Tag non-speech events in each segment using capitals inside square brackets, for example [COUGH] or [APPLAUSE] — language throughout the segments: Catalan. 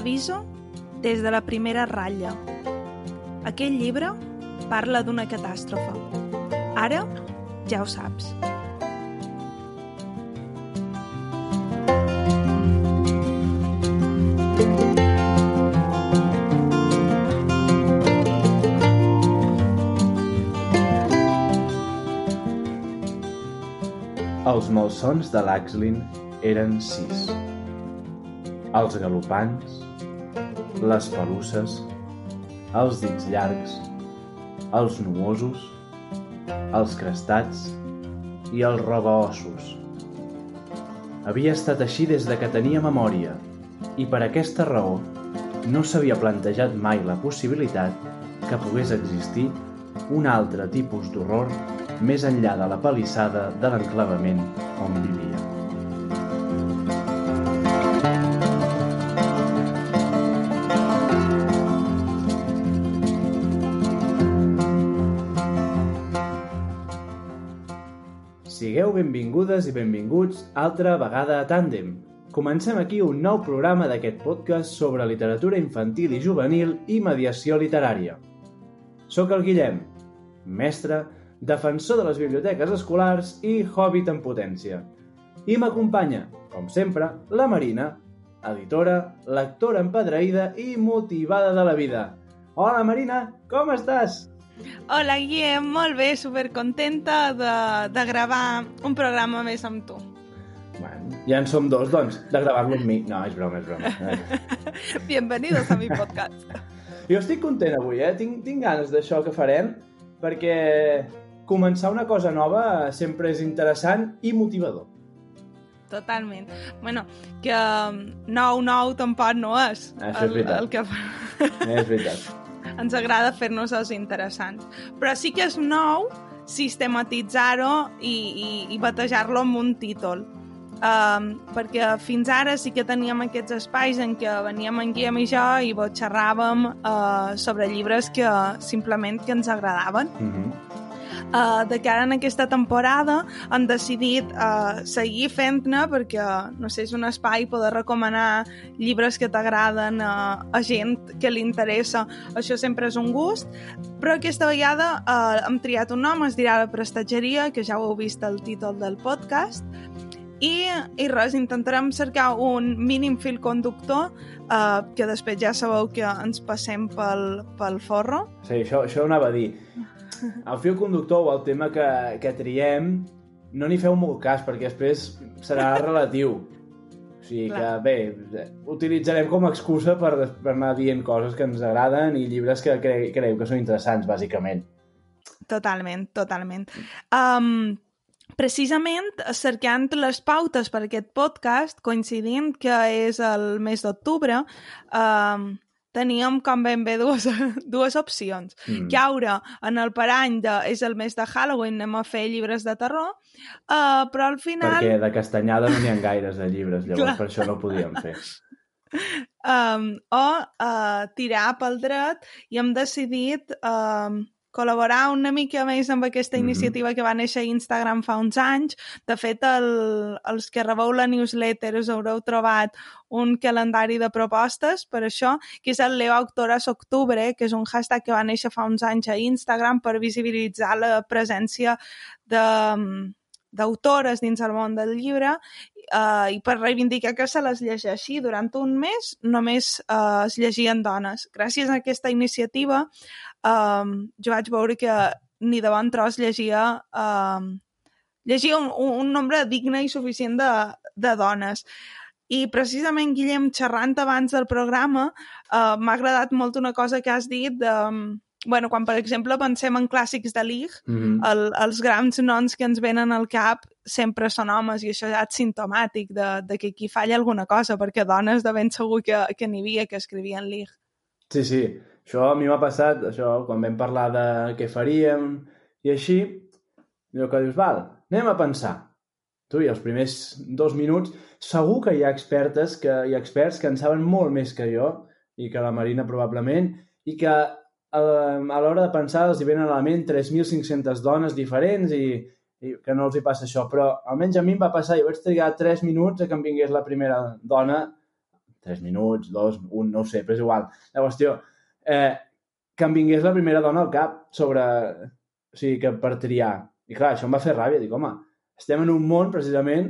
T'aviso des de la primera ratlla. Aquest llibre parla d'una catàstrofe. Ara ja ho saps. Els malsons de l'Axlin eren sis. Els galopants, les pelusses, els dits llargs, els nuosos, els crestats i els robaossos. Havia estat així des de que tenia memòria i per aquesta raó no s'havia plantejat mai la possibilitat que pogués existir un altre tipus d'horror més enllà de la palissada de l'enclavament on vivia. Sigueu benvingudes i benvinguts altra vegada a Tàndem. Comencem aquí un nou programa d'aquest podcast sobre literatura infantil i juvenil i mediació literària. Soc el Guillem, mestre, defensor de les biblioteques escolars i hobbit en potència. I m'acompanya, com sempre, la Marina, editora, lectora empedreïda i motivada de la vida. Hola Marina, com estàs? Hola, Guillem, molt bé, supercontenta de, de gravar un programa més amb tu. Bueno, ja en som dos, doncs, de gravar-lo amb mi. No, és broma, és broma. [LAUGHS] Bienvenidos a mi podcast. Jo estic content avui, eh? Tinc, tinc ganes d'això que farem, perquè començar una cosa nova sempre és interessant i motivador. Totalment. Bueno, que um, nou, nou tampoc no és. Això és veritat. El, el que. És veritat. Ens agrada fer-nos els interessants. Però sí que és nou sistematitzar-ho i, i, i batejar-lo amb un títol. Um, perquè fins ara sí que teníem aquests espais en què veníem en Guillem i jo i xerràvem uh, sobre llibres que simplement que ens agradaven. Mm -hmm. Uh, de cara en aquesta temporada han decidit uh, seguir fent-ne perquè, no sé, és un espai poder recomanar llibres que t'agraden uh, a gent que li interessa. Això sempre és un gust. Però aquesta vegada uh, hem triat un nom, es dirà La Prestatgeria, que ja ho heu vist el títol del podcast, i, i res, intentarem cercar un mínim fil conductor uh, que després ja sabeu que ens passem pel, pel forro. Sí, això, això anava a dir. El fil conductor o el tema que, que triem no n'hi feu molt cas, perquè després serà relatiu. O sigui Clar. que, bé, utilitzarem com a excusa per, per anar dient coses que ens agraden i llibres que cre creieu que són interessants, bàsicament. Totalment, totalment. Um, precisament cercant les pautes per aquest podcast, coincidint que és el mes d'octubre, um, teníem com ben bé dues, [LAUGHS] dues opcions. Mm. Caure en el parany de, és el mes de Halloween, anem a fer llibres de terror, uh, però al final... Perquè de castanyada no n'hi ha gaires de llibres, llavors Clar. per això no podíem fer. [LAUGHS] um, o uh, tirar pel dret i hem decidit um, col·laborar una mica més amb aquesta Mhm. iniciativa que va néixer a Instagram fa uns anys. De fet, el, els que rebeu la newsletter us haureu trobat un calendari de propostes per això, que és el Leo Autores Octubre, que és un hashtag que va néixer fa uns anys a Instagram per visibilitzar la presència de d'autores dins el món del llibre uh, i per reivindicar que se les llegeixi durant un mes només uh, es llegien dones. Gràcies a aquesta iniciativa um, jo vaig veure que ni de bon tros llegia um, llegia un, un nombre digne i suficient de, de dones. I precisament, Guillem, xerrant abans del programa, uh, m'ha agradat molt una cosa que has dit de, um, bueno, quan, per exemple, pensem en clàssics de Lig, Mm -hmm. el, els grans noms que ens venen al cap sempre són homes i això ja és simptomàtic de, de que aquí falla alguna cosa, perquè dones de ben segur que, que n'hi havia que escrivien Lig. Sí, sí. Això a mi m'ha passat, això, quan vam parlar de què faríem i així, allò que dius, val, anem a pensar. Tu, i els primers dos minuts, segur que hi ha expertes, que ha experts que en saben molt més que jo, i que la Marina probablement, i que a, a l'hora de pensar els hi venen a la ment 3.500 dones diferents i, i que no els hi passa això, però almenys a mi em va passar, jo vaig trigar 3 minuts a que em vingués la primera dona 3 minuts, 2, 1, no ho sé, però és igual. La qüestió, eh, que em vingués la primera dona al cap sobre... O sigui, que per triar. I clar, això em va fer ràbia. Dic, home, estem en un món, precisament,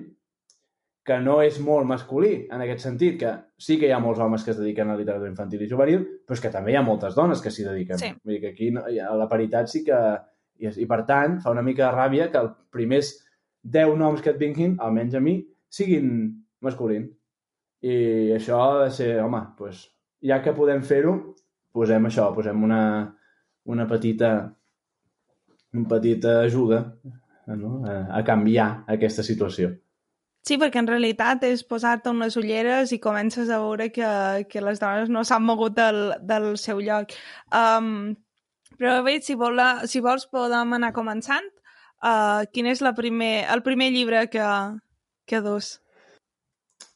que no és molt masculí, en aquest sentit, que sí que hi ha molts homes que es dediquen a la literatura infantil i juvenil, però és que també hi ha moltes dones que s'hi dediquen. Sí. Vull dir que aquí no, la paritat sí que... I, I, per tant, fa una mica de ràbia que els primers 10 noms que et vinguin, almenys a mi, siguin masculins. I això ha de ser, home, doncs, ja que podem fer-ho, posem això, posem una, una petita una petita ajuda no? a, a canviar aquesta situació. Sí, perquè en realitat és posar-te unes ulleres i comences a veure que, que les dones no s'han mogut del, del seu lloc. Um, però bé, si, vol, si vols podem anar començant. Uh, quin és la primer, el primer llibre que, que dus?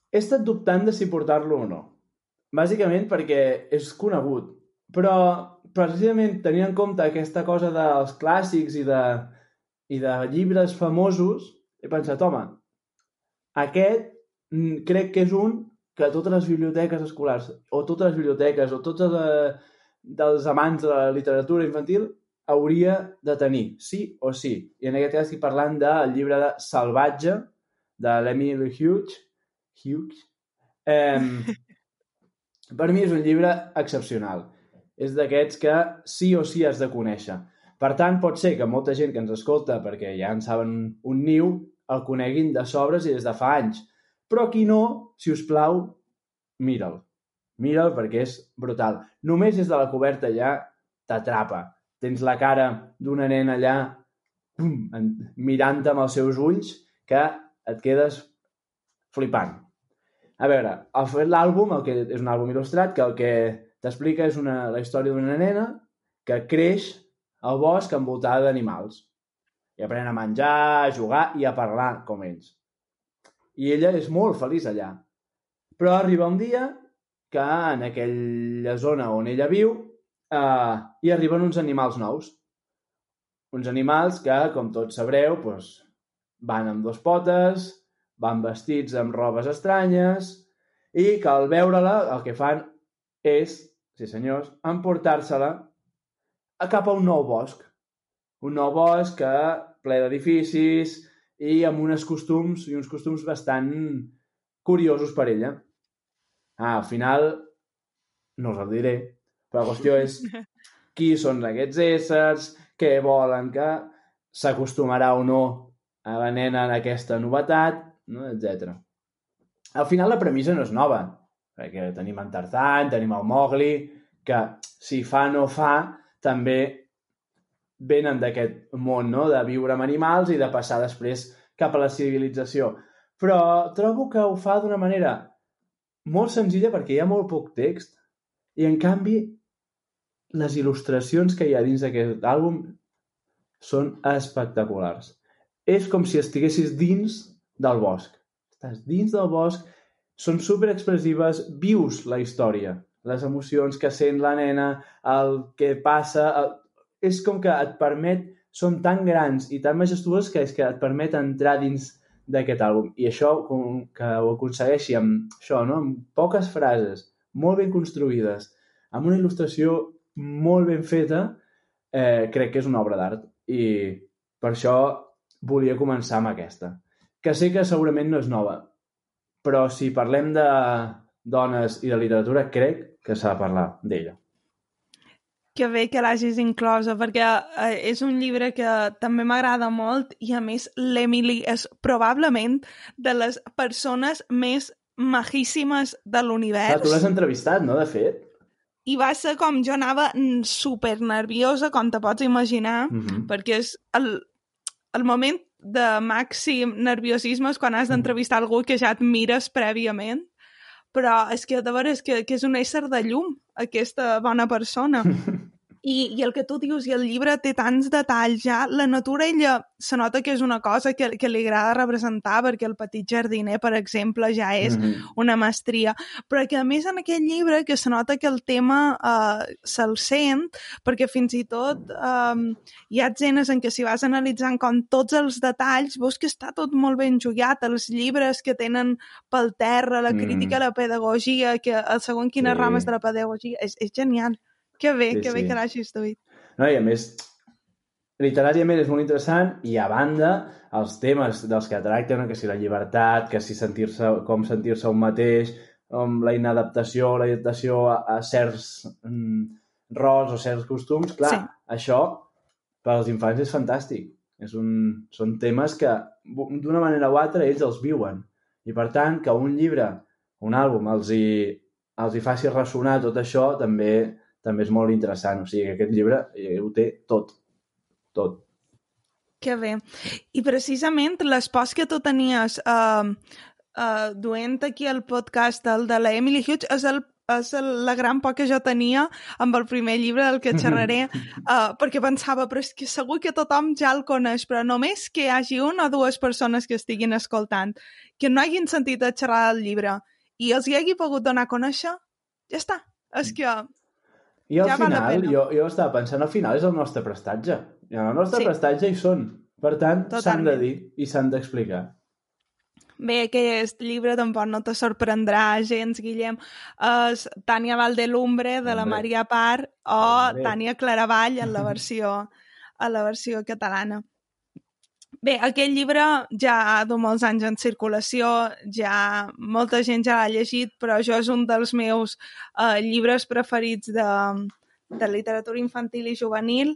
He estat dubtant de si portar-lo o no. Bàsicament perquè és conegut, però precisament tenint en compte aquesta cosa dels clàssics i de, i de llibres famosos, he pensat, home, aquest mm, crec que és un que totes les biblioteques escolars, o totes les biblioteques, o tots els, dels amants de la literatura infantil hauria de tenir, sí o sí. I en aquest cas estic parlant del llibre de Salvatge, de l'Emily Hughes. Hughes. Eh, [LAUGHS] per mi és un llibre excepcional. És d'aquests que sí o sí has de conèixer. Per tant, pot ser que molta gent que ens escolta, perquè ja en saben un niu, el coneguin de sobres i des de fa anys. Però qui no, si us plau, mira'l. Mira'l perquè és brutal. Només des de la coberta ja t'atrapa. Tens la cara d'una nena allà pum, mirant amb els seus ulls que et quedes flipant. A veure, al fer l'àlbum, el que és un àlbum il·lustrat, que el que t'explica és una, la història d'una nena que creix al bosc envoltada d'animals. I aprèn a menjar, a jugar i a parlar com ells. I ella és molt feliç allà. Però arriba un dia que en aquella zona on ella viu eh, hi arriben uns animals nous. Uns animals que, com tots sabreu, doncs, van amb dos potes, van vestits amb robes estranyes i que al veure-la el que fan és, sí senyors, emportar-se-la cap a un nou bosc. Un nou bosc que, ple d'edificis i amb uns costums i uns costums bastant curiosos per ella. Ah, al final no us el diré, però la qüestió és [LAUGHS] qui són aquests éssers, què volen que s'acostumarà o no a la nena en aquesta novetat, no? etc. Al final la premissa no és nova, perquè tenim en Tarzan, tenim el Mowgli, que si fa no fa, també venen d'aquest món, no?, de viure amb animals i de passar després cap a la civilització. Però trobo que ho fa d'una manera molt senzilla perquè hi ha molt poc text i, en canvi, les il·lustracions que hi ha dins d'aquest àlbum són espectaculars. És com si estiguessis dins del bosc. Estàs dins del bosc, són super expressives, vius la història, les emocions que sent la nena, el que passa... El... És com que et permet... Són tan grans i tan majestuoses que és que et permet entrar dins d'aquest àlbum. I això, com que ho aconsegueixi amb això, no? amb poques frases, molt ben construïdes, amb una il·lustració molt ben feta, eh, crec que és una obra d'art. I per això volia començar amb aquesta que sé que segurament no és nova, però si parlem de dones i de literatura, crec que s'ha de parlar d'ella. Que bé que l'hagis inclosa, perquè eh, és un llibre que també m'agrada molt i, a més, l'Emily és probablement de les persones més majíssimes de l'univers. tu l'has entrevistat, no?, de fet. I va ser com jo anava super nerviosa, com te pots imaginar, mm -hmm. perquè és el, el moment de màxim nerviosisme és quan has d'entrevistar algú que ja et mires prèviament, però és que de veres que, que és un ésser de llum, aquesta bona persona. [LAUGHS] I, I el que tu dius, i el llibre té tants detalls ja, la natura ella se nota que és una cosa que, que li agrada representar perquè el petit jardiner, per exemple, ja és mm -hmm. una mestria, però que a més en aquest llibre que se nota que el tema uh, se'l sent, perquè fins i tot um, hi ha escenes en què si vas analitzant com tots els detalls veus que està tot molt ben jugat, els llibres que tenen pel terra, la crítica mm. a la pedagogia, que el segon quines sí. rames de la pedagogia, és, és genial. Que bé, sí, que bé sí. que l'hagis duit. No, i a més, literàriament és molt interessant i a banda els temes dels que tracten, que si la llibertat, que si sentir-se com sentir-se un mateix, com la inadaptació, la adaptació a, a certs mm, rols o certs costums, clar, sí. això per als infants és fantàstic. És un, són temes que d'una manera o altra ells els viuen. I per tant, que un llibre, un àlbum els hi, els hi faci ressonar tot això també també és molt interessant. O sigui, aquest llibre eh, ho té tot. Tot. Que bé. I precisament l'espòs que tu tenies uh, uh, duent aquí el podcast, el de la Emily Hughes, és el és la gran por que jo tenia amb el primer llibre del que xerraré, uh, [LAUGHS] perquè pensava, però és que segur que tothom ja el coneix, però només que hi hagi una o dues persones que estiguin escoltant, que no hagin sentit a xerrar del llibre i els hi hagi pogut donar a conèixer, ja està. És que i al ja final, jo, jo estava pensant, al final és el nostre prestatge. I el nostre sí. prestatge hi són. Per tant, s'han de dir i s'han d'explicar. Bé, aquest llibre tampoc no te sorprendrà gens, Guillem. És Tània Valdelumbre, de la Maria Par, o Hombre. Tània Claravall en la versió, en la versió catalana. Bé, aquest llibre ja ha molts anys en circulació, ja molta gent ja l'ha llegit, però jo és un dels meus uh, llibres preferits de, de literatura infantil i juvenil.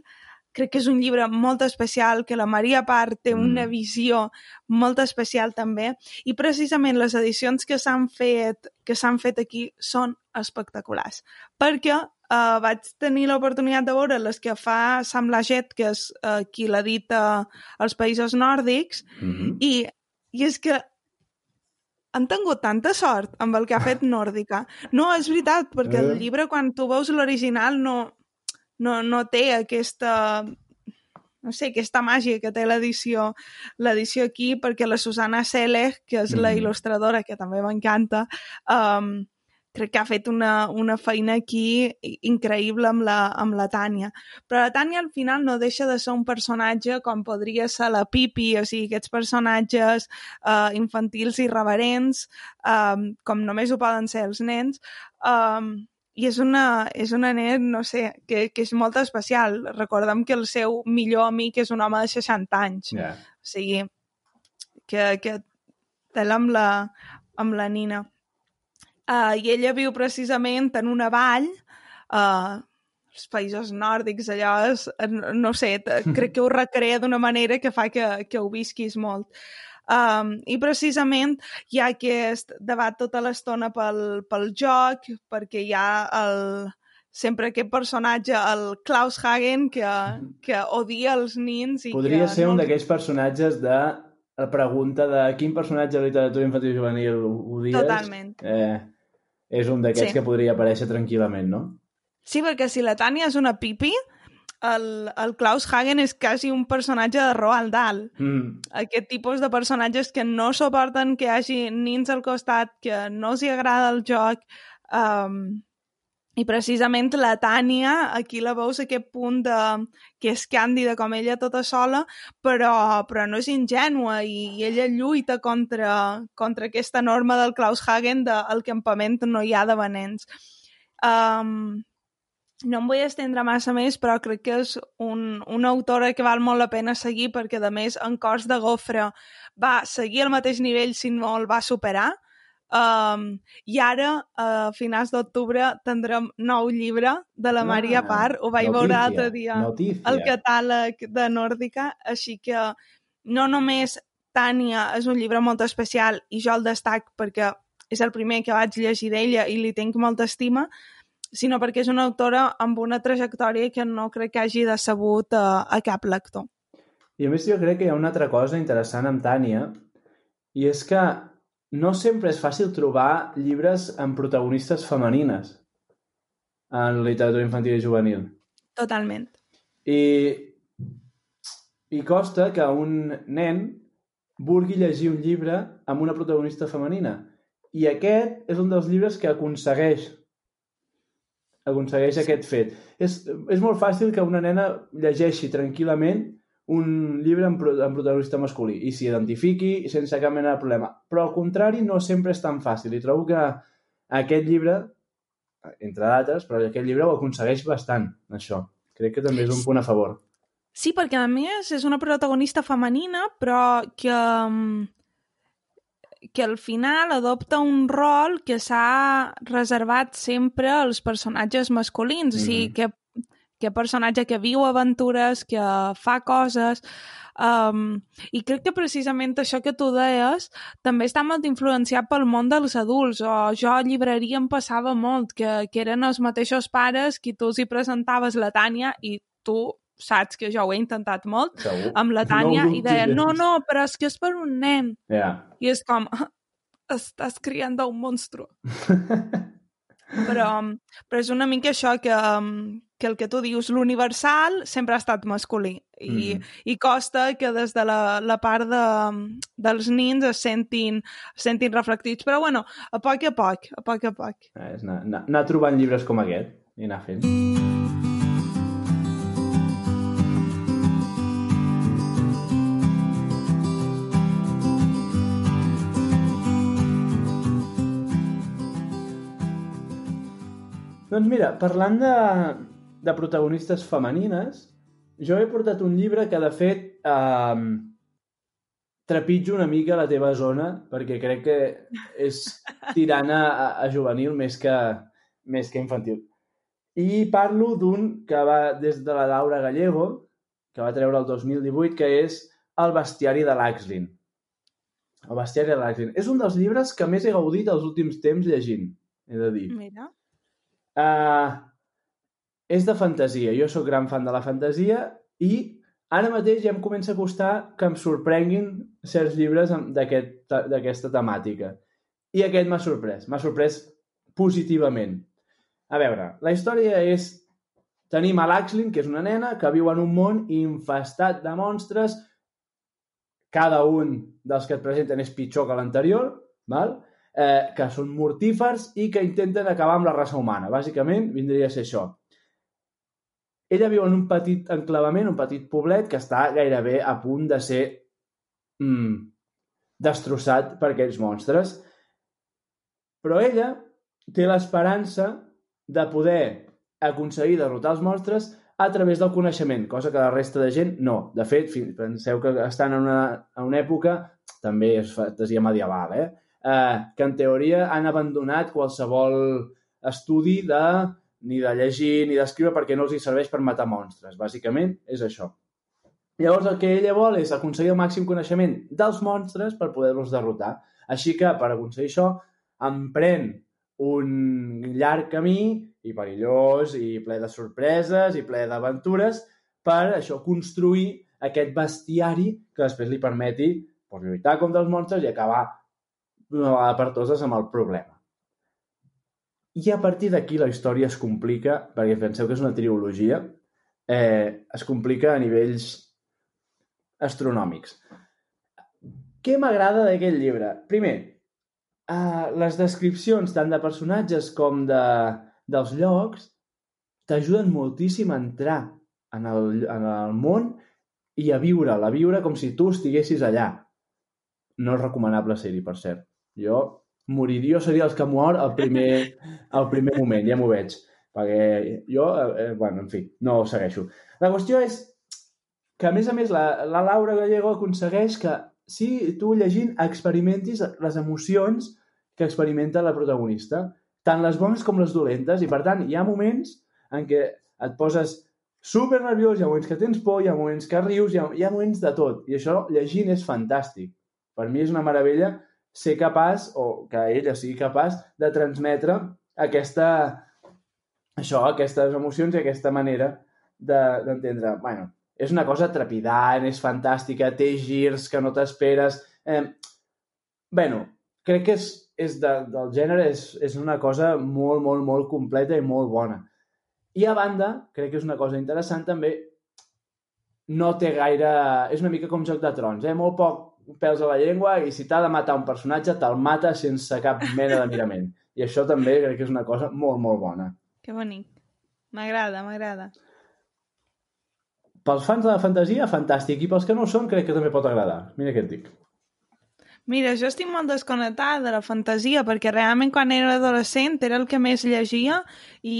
Crec que és un llibre molt especial, que la Maria Part té una mm. visió molt especial també, i precisament les edicions que s'han fet, que s'han fet aquí són espectaculars, perquè uh, vaig tenir l'oportunitat de veure les que fa Sam Laget, que és uh, qui l'ha dit uh, als països nòrdics, mm -hmm. i, i és que han tingut tanta sort amb el que ha fet [LAUGHS] Nòrdica. No, és veritat, perquè el llibre, quan tu veus l'original, no, no, no té aquesta no sé, aquesta màgia que té l'edició l'edició aquí, perquè la Susana Selig, que és mm. la il·lustradora, que també m'encanta, um, crec que ha fet una, una feina aquí increïble amb la, amb la Tània. Però la Tània al final no deixa de ser un personatge com podria ser la Pipi, o sigui, aquests personatges uh, infantils i reverents, um, com només ho poden ser els nens, um, i és una, és una nen, no sé, que, que és molt especial. Recordem que el seu millor amic és un home de 60 anys. Yeah. O sigui, que, que té amb la, amb la Nina uh, i ella viu precisament en una vall, uh, els països nòrdics, allò és, no sé, [LAUGHS] crec que ho recrea d'una manera que fa que, que ho visquis molt. Um, I precisament hi ha aquest debat tota l'estona pel, pel joc, perquè hi ha el, sempre aquest personatge, el Klaus Hagen, que, [LAUGHS] que odia els nins. I Podria que ser no... un d'aquells personatges de la pregunta de quin personatge de literatura infantil i juvenil odies. Totalment. Eh, és un d'aquests sí. que podria aparèixer tranquil·lament, no? Sí, perquè si la Tània és una pipi, el, el Klaus Hagen és quasi un personatge de Roald Dahl. Mm. Aquest tipus de personatges que no suporten que hi hagi nins al costat, que no els hi agrada el joc, um, i precisament la Tània, aquí la veus aquest punt de que és càndida com ella tota sola, però, però no és ingènua i, i ella lluita contra, contra aquesta norma del Klaus Hagen de al campament no hi ha de venents. Um, no em vull estendre massa més, però crec que és un, una autora que val molt la pena seguir perquè, a més, en Cors de Gofre va seguir al mateix nivell, si no el va superar, Um, I ara, a finals d'octubre, tindrem nou llibre de la ah, Maria Par. Ho vaig notícia, veure l'altre dia notícia. al catàleg de Nòrdica, així que no només Tània és un llibre molt especial i jo el destac perquè és el primer que vaig llegir d'ella i li tinc molta estima, sinó perquè és una autora amb una trajectòria que no crec que hagi decebut a, a cap lector. I a més jo crec que hi ha una altra cosa interessant amb Tània i és que no sempre és fàcil trobar llibres amb protagonistes femenines en literatura infantil i juvenil. Totalment. I, I costa que un nen vulgui llegir un llibre amb una protagonista femenina. I aquest és un dels llibres que aconsegueix aconsegueix aquest fet. És, és molt fàcil que una nena llegeixi tranquil·lament un llibre amb, amb protagonista masculí i s'hi identifiqui sense cap mena de problema. Però al contrari no sempre és tan fàcil i trobo que aquest llibre, entre d'altres, però aquest llibre ho aconsegueix bastant, això. Crec que també és un punt a favor. Sí, perquè a més és una protagonista femenina, però que, mm, que al final adopta un rol que s'ha reservat sempre als personatges masculins. Mm -hmm. O sigui, que que personatge que viu aventures, que fa coses... Um, I crec que precisament això que tu deies també està molt influenciat pel món dels adults. O jo a llibreria em passava molt, que, que eren els mateixos pares qui tu els hi presentaves la Tània i tu saps que jo ho he intentat molt Segur. amb la Tània No i deia, no, no, però és que és per un nen. Ja. I és com, [LAUGHS] estàs criant un monstru. [LAUGHS] però, però és una mica això que, um, que el que tu dius, l'universal sempre ha estat masculí i, Mhm. i costa que des de la, la part de, dels nins es sentin, es sentin reflectits. Però bueno, a poc a poc, a poc a poc. Eh, És anar, anar, anar trobant llibres com aquest i anar fent. Doncs mira, parlant de, de protagonistes femenines, jo he portat un llibre que, de fet, eh, trepitjo una mica la teva zona, perquè crec que és tirant a, a, a juvenil més que, més que infantil. I parlo d'un que va des de la Laura Gallego, que va treure el 2018, que és El bestiari de l'Axlin. El bestiari de l'Axlin. És un dels llibres que més he gaudit els últims temps llegint, he de dir. Mira. Uh, és de fantasia. Jo sóc gran fan de la fantasia i ara mateix ja em comença a costar que em sorprenguin certs llibres d'aquesta temàtica. I aquest m'ha sorprès. M'ha sorprès positivament. A veure, la història és... Tenim a l'Axlin, que és una nena que viu en un món infestat de monstres. Cada un dels que et presenten és pitjor que l'anterior, val? eh, que són mortífers i que intenten acabar amb la raça humana. Bàsicament, vindria a ser això. Ella viu en un petit enclavament, un petit poblet, que està gairebé a punt de ser mm, destrossat per aquells monstres. Però ella té l'esperança de poder aconseguir derrotar els monstres a través del coneixement, cosa que la resta de gent no. De fet, penseu que estan en una, en una època, també és fantasia medieval, eh? eh, que en teoria han abandonat qualsevol estudi de ni de llegir ni d'escriure perquè no els hi serveix per matar monstres. Bàsicament és això. Llavors el que ella vol és aconseguir el màxim coneixement dels monstres per poder-los derrotar. Així que per aconseguir això emprèn un llarg camí i perillós i ple de sorpreses i ple d'aventures per això construir aquest bestiari que després li permeti pues, lluitar contra els monstres i acabar d'una vegada per totes amb el problema. I a partir d'aquí la història es complica, perquè penseu que és una trilogia, eh, es complica a nivells astronòmics. Què m'agrada d'aquest llibre? Primer, eh, les descripcions tant de personatges com de, dels llocs t'ajuden moltíssim a entrar en el, en el món i a viure'l, a viure com si tu estiguessis allà. No és recomanable ser-hi, per cert. Jo moriria, jo seria els que mor al primer, al primer moment, ja m'ho veig. Perquè jo, eh, bueno, en fi, no ho segueixo. La qüestió és que, a més a més, la, la Laura Gallego aconsegueix que, si tu llegint experimentis les emocions que experimenta la protagonista, tant les bones com les dolentes, i per tant hi ha moments en què et poses super nerviós, hi ha moments que tens por, hi ha moments que rius, hi ha, hi ha moments de tot, i això llegint és fantàstic. Per mi és una meravella ser capaç, o que ella sigui capaç, de transmetre aquesta, això, aquestes emocions i aquesta manera de- d'entendre. De, bueno, és una cosa trepidant, és fantàstica, té girs que no t'esperes. Eh, bueno, crec que és, és de, del gènere és, és una cosa molt, molt, molt completa i molt bona. I a banda, crec que és una cosa interessant també, no té gaire... És una mica com Joc de Trons, eh? Molt poc pèls a la llengua i si t'ha de matar un personatge, te'l mata sense cap mena de mirament. I això també crec que és una cosa molt, molt bona. Que bonic. M'agrada, m'agrada. Pels fans de la fantasia, fantàstic. I pels que no ho són, crec que també pot agradar. Mira què et dic. Mira, jo estic molt desconnectada de la fantasia perquè realment quan era adolescent era el que més llegia i,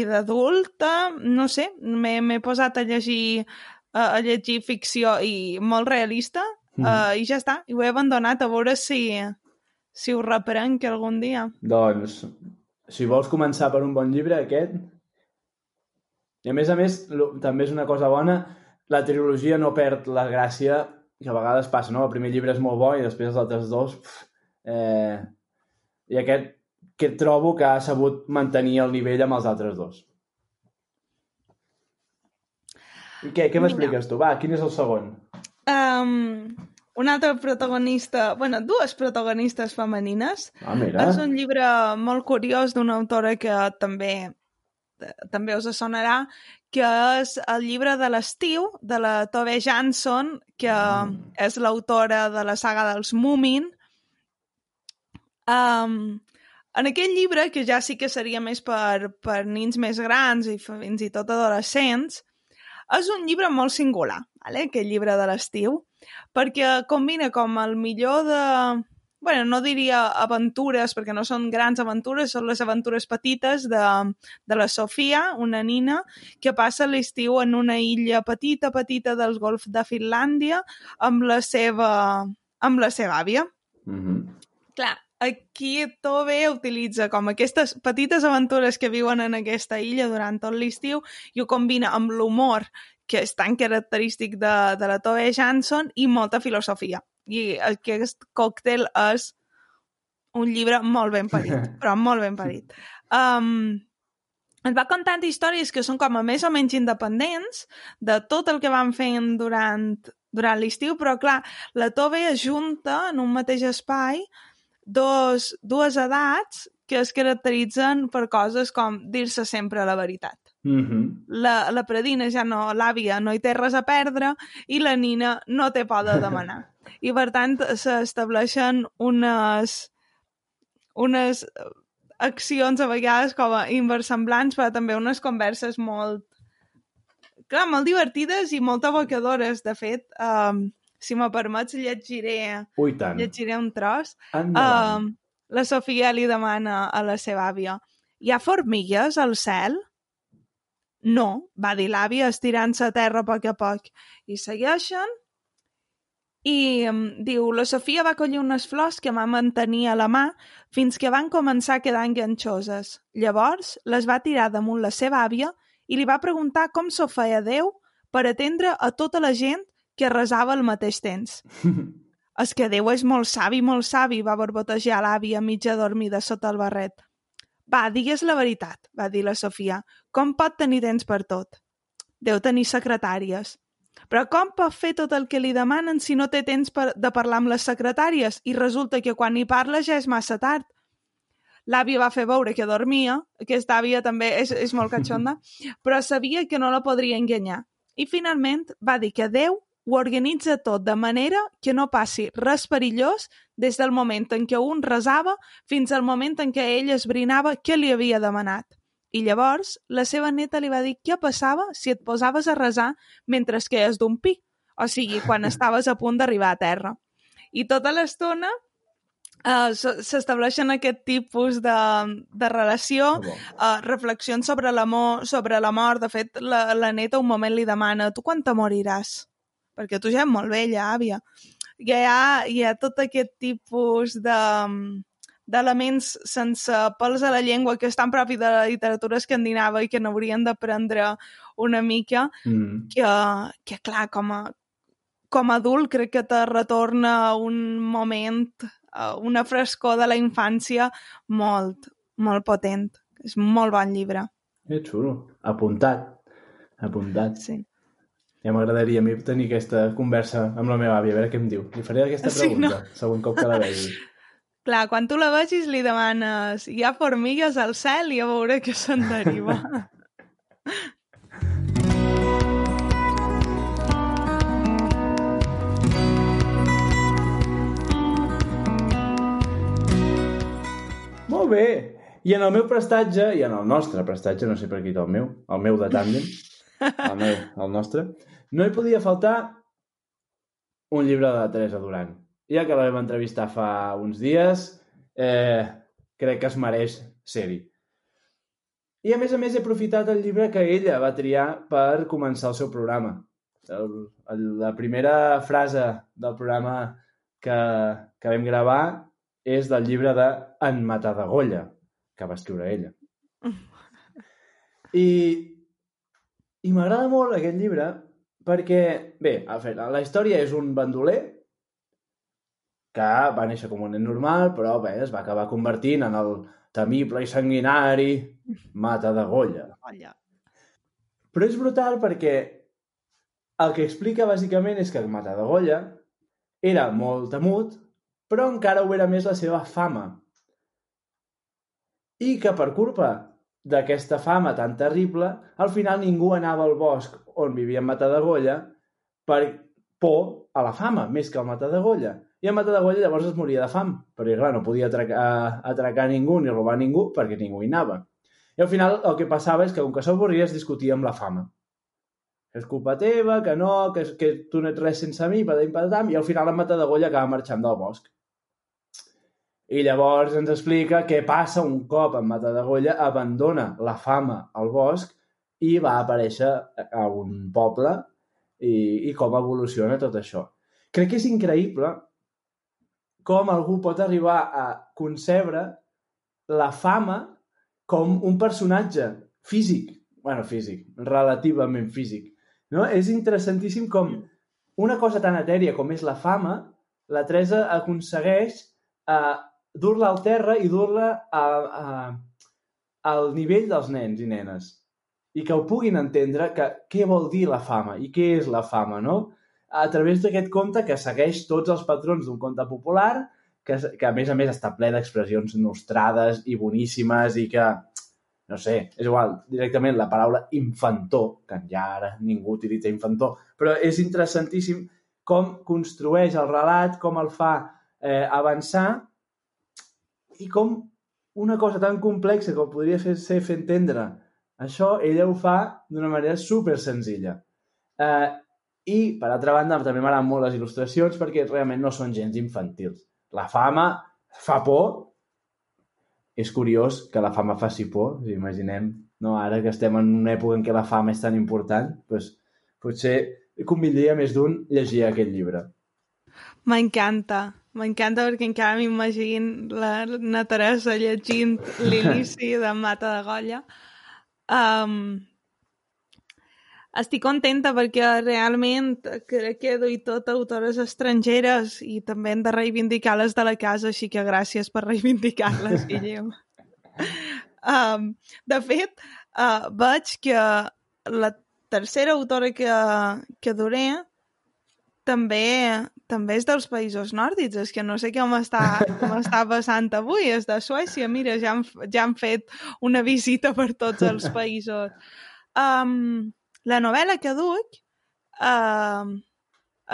i d'adulta, no sé, m'he posat a llegir a, a llegir ficció i molt realista mm. uh, i ja està, i ho he abandonat a veure si, si ho reprenc algun dia. Doncs, si vols començar per un bon llibre, aquest... I a més a més, també és una cosa bona, la trilogia no perd la gràcia que a vegades passa, no? El primer llibre és molt bo i després els altres dos... Pff, eh, I aquest que trobo que ha sabut mantenir el nivell amb els altres dos. I què, què m'expliques tu? Va, quin és el segon? Um, un altre protagonista, bueno, dues protagonistes femenines. Ah, mira. És un llibre molt curiós d'una autora que també també us sonarà, que és el llibre de l'estiu de la Tove Jansson, que mm. és l'autora de la saga dels Moomin. Um, en aquest llibre, que ja sí que seria més per, per nins més grans i fins i tot adolescents, és un llibre molt singular, vale? aquest llibre de l'estiu, perquè combina com el millor de, bueno, no diria aventures, perquè no són grans aventures, són les aventures petites de, de la Sofia, una nina, que passa l'estiu en una illa petita, petita del golf de Finlàndia amb la seva, amb la seva àvia. Mm -hmm. Clar, aquí Tove utilitza com aquestes petites aventures que viuen en aquesta illa durant tot l'estiu i ho combina amb l'humor que és tan característic de, de la Tove Jansson i molta filosofia i aquest còctel és un llibre molt ben parit, [LAUGHS] però molt ben parit. Um, ens va contant històries que són com a més o menys independents de tot el que van fent durant, durant l'estiu, però clar, la Tove ajunta en un mateix espai dos, dues edats que es caracteritzen per coses com dir-se sempre la veritat. Mm -hmm. La, la predina ja no, l'àvia no hi té res a perdre i la nina no té por de demanar. [LAUGHS] I per tant s'estableixen unes, unes accions a vegades com a inversemblants, però també unes converses molt, clar, molt divertides i molt evocadores. De fet, um, si me permets, llegiré, Ui, tant. llegiré un tros. Um, la Sofia li demana a la seva àvia hi ha formigues al cel? No, va dir l'àvia estirant-se a terra a poc a poc. I segueixen i um, diu, la Sofia va collir unes flors que va mantenir a la mà fins que van començar a quedar enganxoses. Llavors les va tirar damunt la seva àvia i li va preguntar com s'ho feia Déu per atendre a tota la gent que resava al mateix temps. [LAUGHS] És que Déu és molt savi, molt savi, va borbotejar l'àvia mitja dormida sota el barret. Va, digues la veritat, va dir la Sofia. Com pot tenir temps per tot? Deu tenir secretàries. Però com pot fer tot el que li demanen si no té temps per, de parlar amb les secretàries i resulta que quan hi parla ja és massa tard? L'àvia va fer veure que dormia, aquesta àvia també és, és molt catxonda, [LAUGHS] però sabia que no la podria enganyar. I finalment va dir que Déu ho organitza tot de manera que no passi res perillós des del moment en què un resava fins al moment en què ell esbrinava què li havia demanat. I llavors la seva neta li va dir què passava si et posaves a resar mentre que és d'un pi, o sigui, quan [LAUGHS] estaves a punt d'arribar a terra. I tota l'estona uh, s'estableixen aquest tipus de, de relació, uh, reflexions sobre l'amor, sobre la mort. De fet, la, la neta un moment li demana tu quan te moriràs? Perquè tu ja ets molt vella, àvia. Hi ha, hi ha tot aquest tipus de d'elements sense pels a la llengua que estan propi de la literatura escandinava i que n'haurien d'aprendre una mica, mm. que, que clar, com a, com a adult crec que te retorna un moment, una frescor de la infància molt, molt potent. És molt bon llibre. Que xulo. Apuntat. Apuntat. Sí. Ja m'agradaria a mi tenir aquesta conversa amb la meva àvia, a veure què em diu. Li faré aquesta pregunta, sí, no? següent cop que la vegi. [LAUGHS] Clar, quan tu la vegis li demanes hi ha formigues al cel i a veure què se'n deriva. Molt bé! I en el meu prestatge, i en el nostre prestatge, no sé per qui el meu, el meu de tàndem, el meu, el nostre, no hi podia faltar un llibre de la Teresa Duran. Ja que la vam entrevistar fa uns dies, eh, crec que es mereix ser-hi. I a més a més he aprofitat el llibre que ella va triar per començar el seu programa. El, el, la primera frase del programa que, que vam gravar és del llibre de En Matadagolla, que va escriure ella. [LAUGHS] I, i m'agrada molt aquest llibre perquè, bé, a fer, la història és un bandoler que va néixer com un nen normal, però bé, es va acabar convertint en el temible i sanguinari mata de Golla. Olla. Però és brutal perquè el que explica bàsicament és que el mata de Golla era molt temut, però encara ho era més la seva fama. I que per culpa d'aquesta fama tan terrible, al final ningú anava al bosc on vivia en Matadagolla per por a la fama, més que al Matadagolla. I en Matadagolla llavors es moria de fam, perquè clar, no podia atracar, atracar ningú ni robar ningú perquè ningú hi anava. I al final el que passava és que, com que s'avorria, es discutia amb la fama. És culpa teva, que no, que, que tu no ets res sense mi, patam, patam, i al final en Matadagolla acaba marxant del bosc. I llavors ens explica què passa un cop en Matadagolla abandona la fama al bosc i va aparèixer a un poble i, i com evoluciona tot això. Crec que és increïble com algú pot arribar a concebre la fama com un personatge físic, bueno, físic, relativament físic. No? És interessantíssim com una cosa tan etèria com és la fama, la Teresa aconsegueix eh, dur-la al terra i dur-la a, a, al nivell dels nens i nenes i que ho puguin entendre que què vol dir la fama i què és la fama, no? A través d'aquest conte que segueix tots els patrons d'un conte popular, que, que a més a més està ple d'expressions nostrades i boníssimes i que, no sé, és igual, directament la paraula infantó, que ja ara ningú utilitza infantó, però és interessantíssim com construeix el relat, com el fa eh, avançar i com una cosa tan complexa com podria fer, ser fer entendre això, ella ho fa d'una manera super senzilla. Eh, I, per altra banda, també m'agraden molt les il·lustracions perquè realment no són gens infantils. La fama fa por. És curiós que la fama faci por, si imaginem, no? ara que estem en una època en què la fama és tan important, doncs, potser convindria més d'un llegir aquest llibre. M'encanta. M'encanta perquè encara m'imagino la, Teresa llegint l'inici de Mata de Golla. Um, estic contenta perquè realment crec que doy tot autores estrangeres i també hem de reivindicar les de la casa, així que gràcies per reivindicar-les, [LAUGHS] Guillem. um, de fet, uh, veig que la tercera autora que, que duré també també és dels països nòrdics, és que no sé què m'està m'està [LAUGHS] passant avui, és de Suècia, mira, ja han, ja han fet una visita per tots els països. Um, la novel·la que duc uh,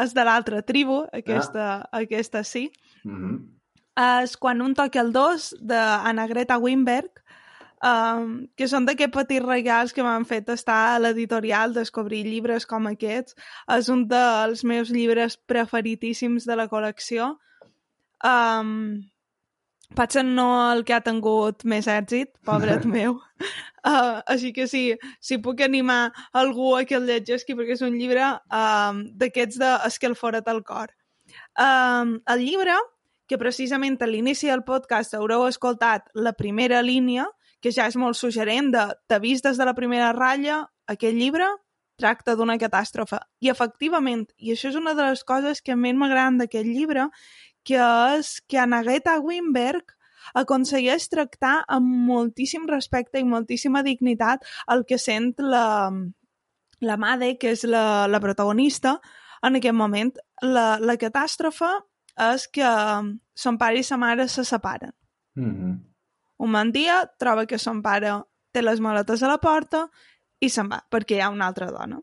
és de l'altra tribu, aquesta, ah. aquesta sí. Mm -hmm. És Quan un toca el dos, d'Anna Greta Wimberg, um, que són d'aquests petits regals que m'han fet estar a l'editorial, descobrir llibres com aquests. És un dels meus llibres preferitíssims de la col·lecció. Um, potser no el que ha tingut més èxit, pobret [LAUGHS] meu. Uh, així que sí, si puc animar algú a que el llegeixi, perquè és un llibre um, d'aquests de escalfora't al cor. Um, el llibre, que precisament a l'inici del podcast haureu escoltat la primera línia, que ja és molt suggerent de t'ha vist des de la primera ratlla, aquest llibre tracta d'una catàstrofe. I efectivament, i això és una de les coses que més m'agraden d'aquest llibre, que és que Anagueta Wimberg aconsegueix tractar amb moltíssim respecte i moltíssima dignitat el que sent la, la Made, que és la, la protagonista, en aquest moment. La, la catàstrofe és que son pare i sa mare se separen. Mm -hmm. Un bon dia troba que son pare té les maletes a la porta i se'n va, perquè hi ha una altra dona.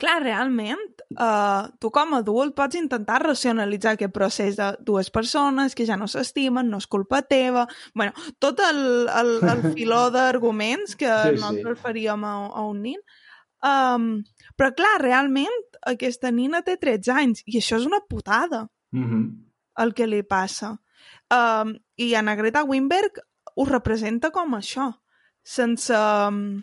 Clar, realment, uh, tu com a adult pots intentar racionalitzar aquest procés de dues persones que ja no s'estimen, no és culpa teva... bueno, tot el, el, el [LAUGHS] filó d'arguments que Sí, sí. nosaltres faríem a, a un nin. Um, però clar, realment, aquesta nina té 13 anys i això és una putada Mm -hmm. el que li passa. Um, I Anna Greta Wimberg ho representa com això, sense, um,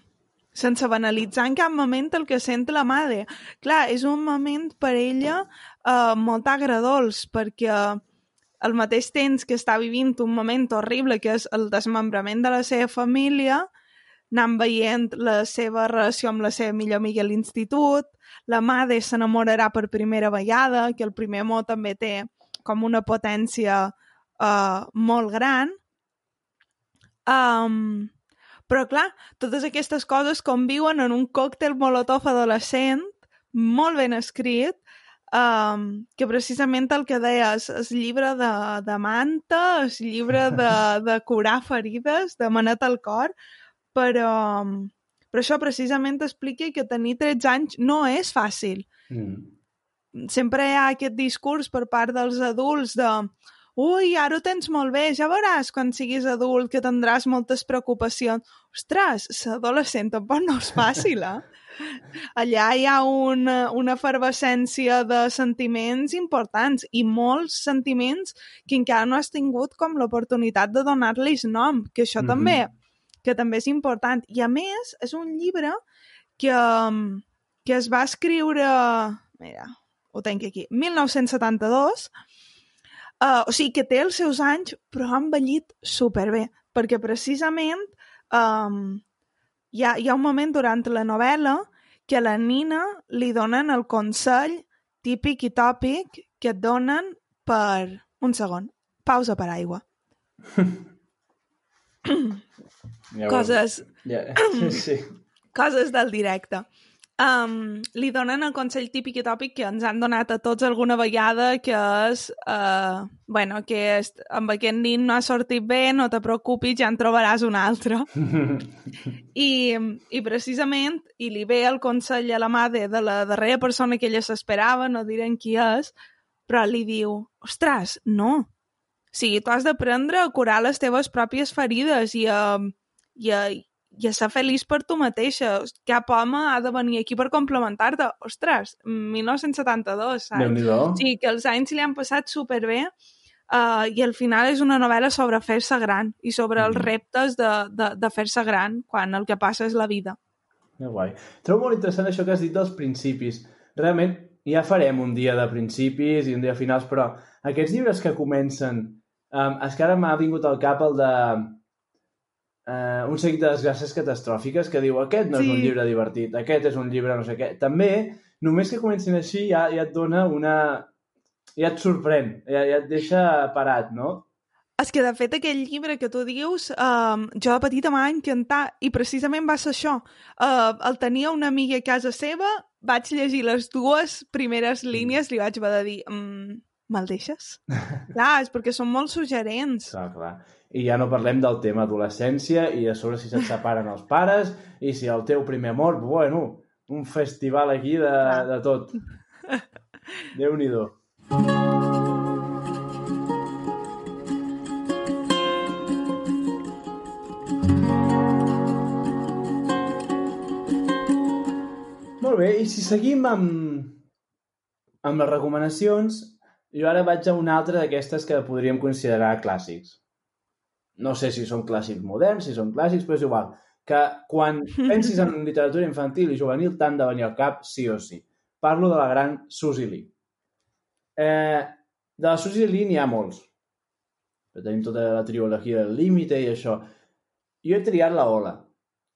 sense banalitzar en cap moment el que sent la mare. Clar, és un moment per ella uh, molt agradolç, perquè al mateix temps que està vivint un moment horrible, que és el desmembrament de la seva família, anant veient la seva relació amb la seva millor amiga a l'institut, la mare s'enamorarà per primera vegada, que el primer amor també té com una potència uh, molt gran. Um, però, clar, totes aquestes coses conviuen en un còctel molotov adolescent molt ben escrit, um, que precisament el que deies, és llibre de, de manta, és llibre de, [LAUGHS] de curar ferides, de manet al cor, però, però això precisament explica que tenir 13 anys no és fàcil. Mm. Sempre hi ha aquest discurs per part dels adults de ui, ara ho tens molt bé, ja veuràs quan siguis adult que tindràs moltes preocupacions. Ostres, ser adolescent tampoc no és fàcil, eh? [LAUGHS] Allà hi ha una, una efervescència de sentiments importants i molts sentiments que encara no has tingut com l'oportunitat de donar-los nom, que això mm. -hmm. també que també és important. I a més, és un llibre que, que es va escriure... Mira, ho tenc aquí. 1972. Uh, o sigui que té els seus anys, però ha envellit superbé, perquè precisament um, hi, ha, hi ha un moment durant la novel·la que a la Nina li donen el consell típic i tòpic que et donen per... Un segon. Pausa per aigua. [COUGHS] Ja Coses, Ja, [COUGHS] sí, sí. [COUGHS] coses del directe. Um, li donen el consell típic i tòpic que ens han donat a tots alguna vegada, que és, uh, bueno, que és, amb aquest nin no ha sortit bé, no te preocupis, ja en trobaràs un altre. [LAUGHS] I, I precisament, i li ve el consell a la mare de la darrera persona que ella s'esperava, no direm qui és, però li diu, ostres, no. O sigui, tu has d'aprendre a curar les teves pròpies ferides i a, i a, i a ser feliç per tu mateixa. Cap home ha de venir aquí per complementar-te. Ostres, 1972, saps? O sigui, que els anys li han passat superbé uh, i al final és una novel·la sobre fer-se gran i sobre els Mhm. reptes de, de, de fer-se gran quan el que passa és la vida. Que guai. Trobo molt interessant això que has dit dels principis. Realment, ja farem un dia de principis i un dia de finals, però aquests llibres que comencen... Um, és que ara m'ha vingut al cap el de... Uh, un seguit de desgràcies catastròfiques que diu aquest no és Sí. un llibre divertit, aquest és un llibre no sé què. També, només que comencin així ja, ja et dona una... ja et sorprèn, ja, ja et deixa parat, no? És que, de fet, aquell llibre que tu dius, um, jo de petita m'ha encantat i precisament va ser això. Uh, el tenia una amiga a casa seva, vaig llegir les dues primeres línies, li vaig haver de dir, mm, me'l deixes? [LAUGHS] clar, és perquè són molt suggerents. Clar, clar. I ja no parlem del tema adolescència i a sobre si se't separen els pares i si el teu primer amor, bueno, un festival aquí de, de tot. Déu-n'hi-do. Molt bé, i si seguim amb, amb les recomanacions, jo ara vaig a una altra d'aquestes que podríem considerar clàssics. No sé si són clàssics moderns, si són clàssics, però és igual. Que quan [LAUGHS] pensis en literatura infantil i juvenil t'han de venir al cap sí o sí. Parlo de la gran Suzy Lee. Eh, de la Suzy Lee n'hi ha molts. Però tenim tota la trilogia del límite i això. Jo he triat la Ola.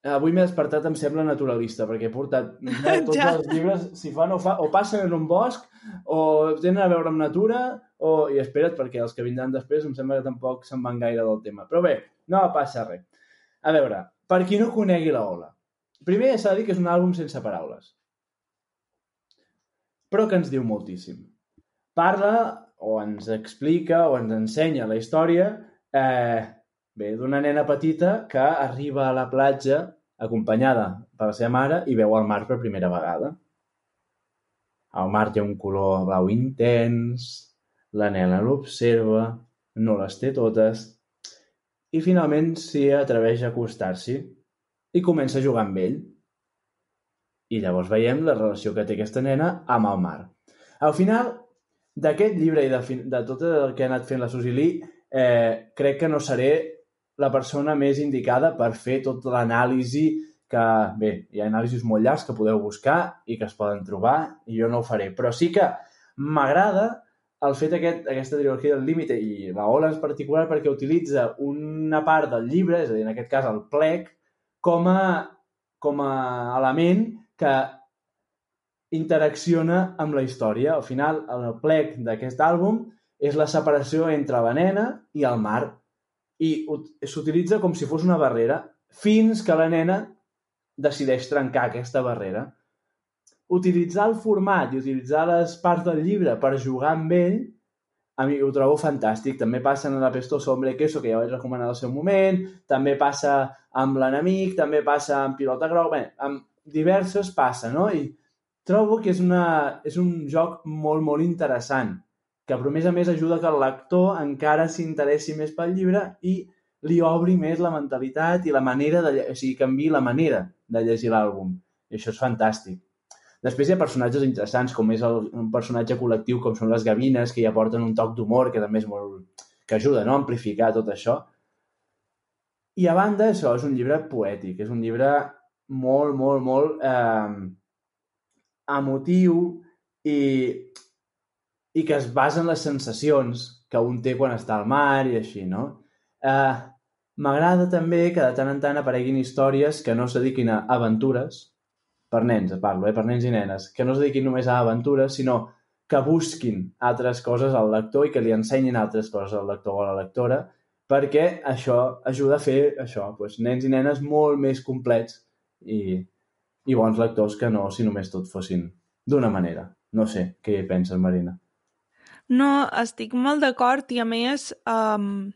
Avui m'he despertat, em sembla naturalista, perquè he portat [LAUGHS] tots Ja. els llibres, si fa no fa, o passen en un bosc, o tenen a veure amb natura, o... i espera't, perquè els que vindran després em sembla que tampoc se'n van gaire del tema. Però bé, no passa res. A veure, per qui no conegui la Ola. Primer s'ha de dir que és un àlbum sense paraules. Però que ens diu moltíssim. Parla, o ens explica, o ens ensenya la història, eh, bé, d'una nena petita que arriba a la platja acompanyada per la seva mare i veu el mar per primera vegada. El mar té un color blau intens, la nena l'observa, no les té totes, i finalment s'hi atreveix a acostar-s'hi i comença a jugar amb ell. I llavors veiem la relació que té aquesta nena amb el mar. Al final d'aquest llibre i de, de tot el que ha anat fent la Susi Lee, eh, crec que no seré la persona més indicada per fer tota l'anàlisi que, bé, hi ha anàlisis molt llargs que podeu buscar i que es poden trobar i jo no ho faré, però sí que m'agrada el fet aquest, aquesta trilogia del límit i la Ola en particular perquè utilitza una part del llibre, és a dir, en aquest cas el plec, com a, com a element que interacciona amb la història. Al final, el plec d'aquest àlbum és la separació entre la nena i el mar i s'utilitza com si fos una barrera fins que la nena decideix trencar aquesta barrera. Utilitzar el format i utilitzar les parts del llibre per jugar amb ell, a mi ho trobo fantàstic. També passa en la Pesto Sombre Queso, que ja vaig recomanar al seu moment, també passa amb l'enemic, també passa amb Pilota Grau, bé, amb diverses passa, no? I trobo que és, una, és un joc molt, molt interessant que però a més a més ajuda que el lector encara s'interessi més pel llibre i li obri més la mentalitat i la manera de... O sigui, canvi la manera de llegir l'àlbum. I això és fantàstic. Després hi ha personatges interessants, com és el, un personatge col·lectiu, com són les gavines, que ja porten un toc d'humor, que també és molt... que ajuda no? a amplificar tot això. I a banda, això és un llibre poètic, és un llibre molt, molt, molt eh, emotiu i i que es basa en les sensacions que un té quan està al mar i així, no? Eh, M'agrada també que de tant en tant apareguin històries que no es dediquin a aventures, per nens, parlo, eh? per nens i nenes, que no es dediquin només a aventures, sinó que busquin altres coses al lector i que li ensenyin altres coses al lector o a la lectora, perquè això ajuda a fer això, doncs, nens i nenes molt més complets i, i bons lectors que no si només tot fossin d'una manera. No sé, què penses, Marina? No, estic molt d'acord i a més um,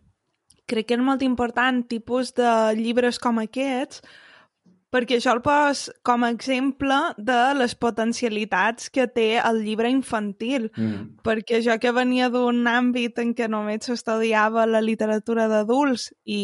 crec que és molt important tipus de llibres com aquests perquè això el pos com a exemple de les potencialitats que té el llibre infantil, mm. perquè jo que venia d'un àmbit en què només s'estudiava la literatura d'adults i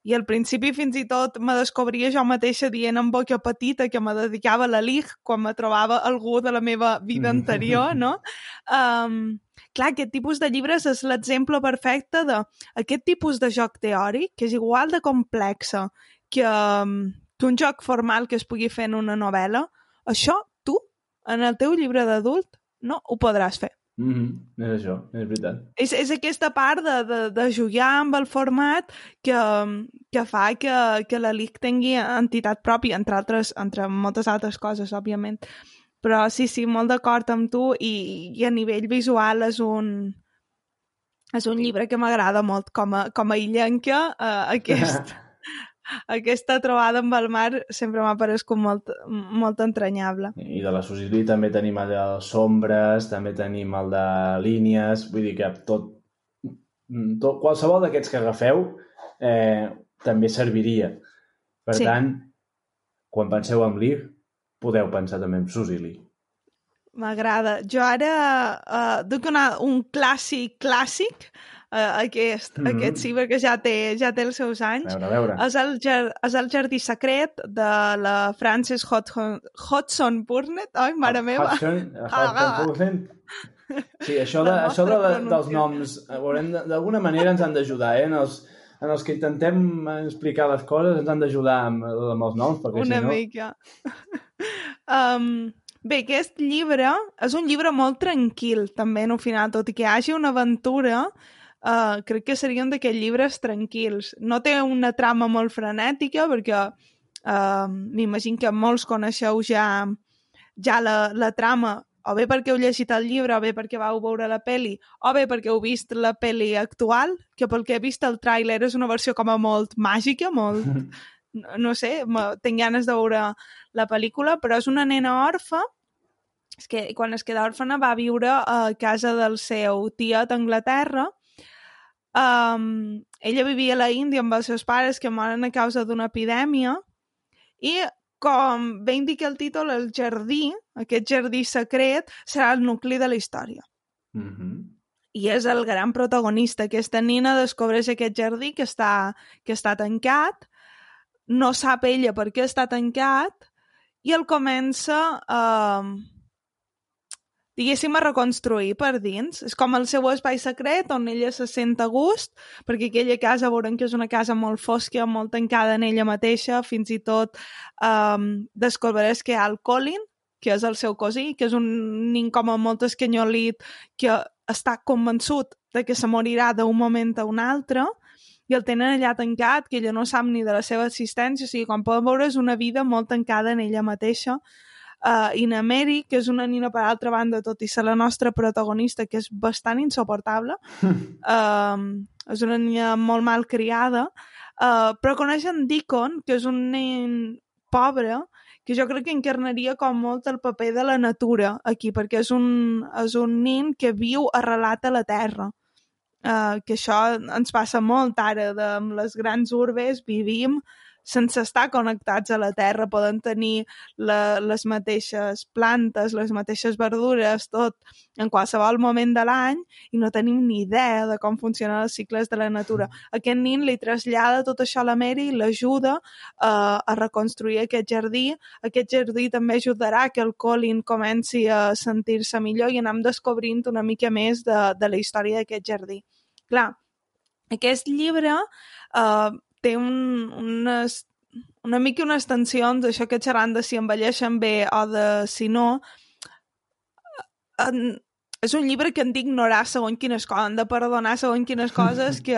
i al principi fins i tot me descobria jo mateixa dient en boca petita que me dedicava a la LIG quan me trobava algú de la meva vida anterior, no? [LAUGHS] Um, clar, aquest tipus de llibres és l'exemple perfecte d'aquest tipus de joc teòric, que és igual de complexa que, um, que un joc formal que es pugui fer en una novel·la, això tu, en el teu llibre d'adult, no ho podràs fer. Mm -hmm. És això, és veritat. És, és aquesta part de, de, de jugar amb el format que, que fa que, que la LIC tingui entitat pròpia, entre, altres, entre moltes altres coses, òbviament. Però sí, sí, molt d'acord amb tu i, i a nivell visual és un, és un llibre que m'agrada molt com a, com a illenca, eh, aquest, [LAUGHS] aquesta trobada amb el mar sempre m'ha parescut molt, molt entranyable. I de la Susili també tenim el de sombres, també tenim el de línies, vull dir que tot, tot qualsevol d'aquests que agafeu eh, també serviria. Per sí. tant, quan penseu en Lir, podeu pensar també en Susili. M'agrada. Jo ara uh, duc una, un clàssic clàssic uh, aquest, mm -hmm. aquest sí, perquè ja té, ja té els seus anys. A veure, a veure. És el, és el Jardí Secret de la Frances Hodgson, Hodgson Burnett. Ai, mare meva. Hodgson, Hodgson Burnett. Sí, això, de, això de, dels noms, d'alguna manera ens han d'ajudar, eh? En els, en els que intentem explicar les coses ens han d'ajudar amb, amb els noms, perquè Una si no... mica. Um, bé, aquest llibre és un llibre molt tranquil, també, en un final, tot i que hi hagi una aventura, uh, crec que serien d'aquells llibres tranquils. No té una trama molt frenètica, perquè uh, m'imagino que molts coneixeu ja, ja la, la trama, o bé perquè heu llegit el llibre, o bé perquè vau veure la peli, o bé perquè heu vist la peli actual, que pel que he vist el tràiler és una versió com a molt màgica, molt... [LAUGHS] no, sé, tinc ganes de veure la pel·lícula, però és una nena orfa és que quan es queda òrfana va viure a casa del seu tiet a Anglaterra Um, ella vivia a la Índia amb els seus pares que moren a causa d'una epidèmia I com bé indica el títol, el jardí, aquest jardí secret, serà el nucli de la història. Mm -hmm. I és el gran protagonista. Aquesta nina descobreix aquest jardí que està, que està tancat, no sap ella per què està tancat, i el comença a... Diguéssim, a reconstruir per dins. És com el seu espai secret on ella se sent a gust, perquè aquella casa veurem que és una casa molt fosca, molt tancada en ella mateixa, fins i tot um, descobriràs que hi ha el Colin, que és el seu cosí, que és un nin com a molt escanyolit, que està convençut de que se morirà d'un moment a un altre, i el tenen allà tancat, que ella no sap ni de la seva existència, o sigui, com poden veure, és una vida molt tancada en ella mateixa, uh, i na Mary, que és una nina per altra banda, tot i ser la nostra protagonista, que és bastant insoportable, uh, [LAUGHS] és una nina molt mal criada, uh, però coneixen Deacon, que és un nen pobre, que jo crec que encarnaria com molt el paper de la natura aquí, perquè és un, és un nin que viu arrelat a la terra. Uh, que això ens passa molt ara, de, amb les grans urbes vivim sense estar connectats a la terra, poden tenir la, les mateixes plantes, les mateixes verdures, tot en qualsevol moment de l'any i no tenim ni idea de com funcionen els cicles de la natura. Aquest nin li trasllada tot això a la Mary i l'ajuda uh, a reconstruir aquest jardí. Aquest jardí també ajudarà que el Colin comenci a sentir-se millor i anem descobrint una mica més de, de la història d'aquest jardí. Clar, aquest llibre uh, té un, unes, una mica unes tensions, això que xerran de si envelleixen bé o de si no, en, és un llibre que han d'ignorar segons quines coses, han de perdonar segons quines coses [LAUGHS] que,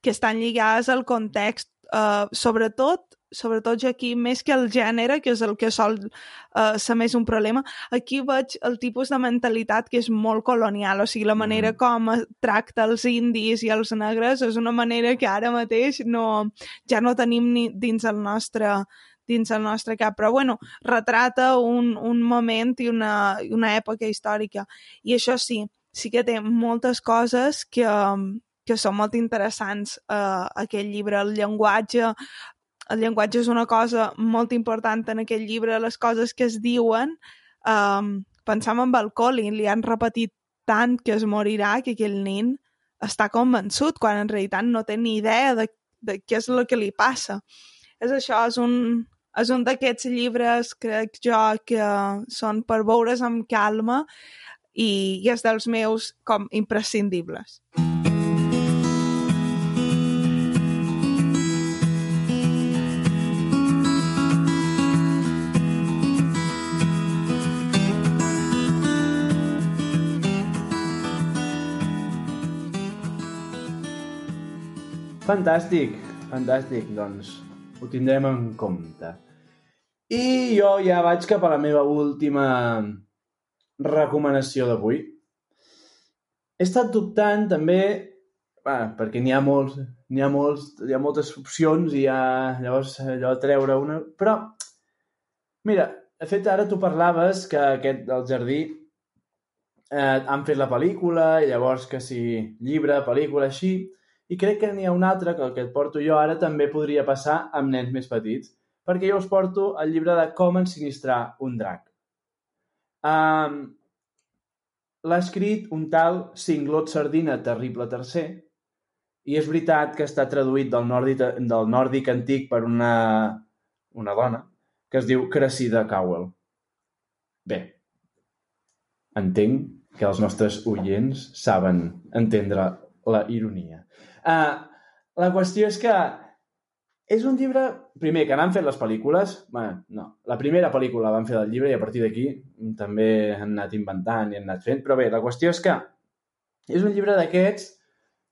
que estan lligades al context. Uh, sobretot sobretot jo aquí, més que el gènere, que és el que sol uh, ser més un problema, aquí veig el tipus de mentalitat que és molt colonial, o sigui, la manera mm. com tracta els indis i els negres és una manera que ara mateix no, ja no tenim ni dins el nostre dins el nostre cap, però bueno, retrata un, un moment i una, una època històrica. I això sí, sí que té moltes coses que, que són molt interessants uh, aquest llibre, el llenguatge, el llenguatge és una cosa molt important en aquest llibre, les coses que es diuen, um, pensam en el Colin, li han repetit tant que es morirà que aquell nen està convençut, quan en realitat no té ni idea de, de què és el que li passa. És això, és un, és un d'aquests llibres, crec jo, que són per veure's amb calma i, i és dels meus com imprescindibles. Mm. Fantàstic, fantàstic, doncs ho tindrem en compte. I jo ja vaig cap a la meva última recomanació d'avui. He estat dubtant també, bueno, perquè n'hi ha molts, n'hi ha molts, hi ha moltes opcions i ha, llavors allò treure una... Però, mira, de fet, ara tu parlaves que aquest, del jardí, eh, han fet la pel·lícula, i llavors que si llibre, pel·lícula, així... I crec que n'hi ha un altre, que el que et porto jo ara, també podria passar amb nens més petits, perquè jo us porto el llibre de Com ensinistrar un drac. Um, L'ha escrit un tal Singlot Sardina Terrible Tercer, i és veritat que està traduït del nòrdic, del nòrdic antic per una, una dona, que es diu Cressida Cowell. Bé, entenc que els nostres oients saben entendre la ironia. Uh, la qüestió és que és un llibre, primer, que n'han fet les pel·lícules. Bueno, no, la primera pel·lícula van fer del llibre i a partir d'aquí també han anat inventant i han anat fent. Però bé, la qüestió és que és un llibre d'aquests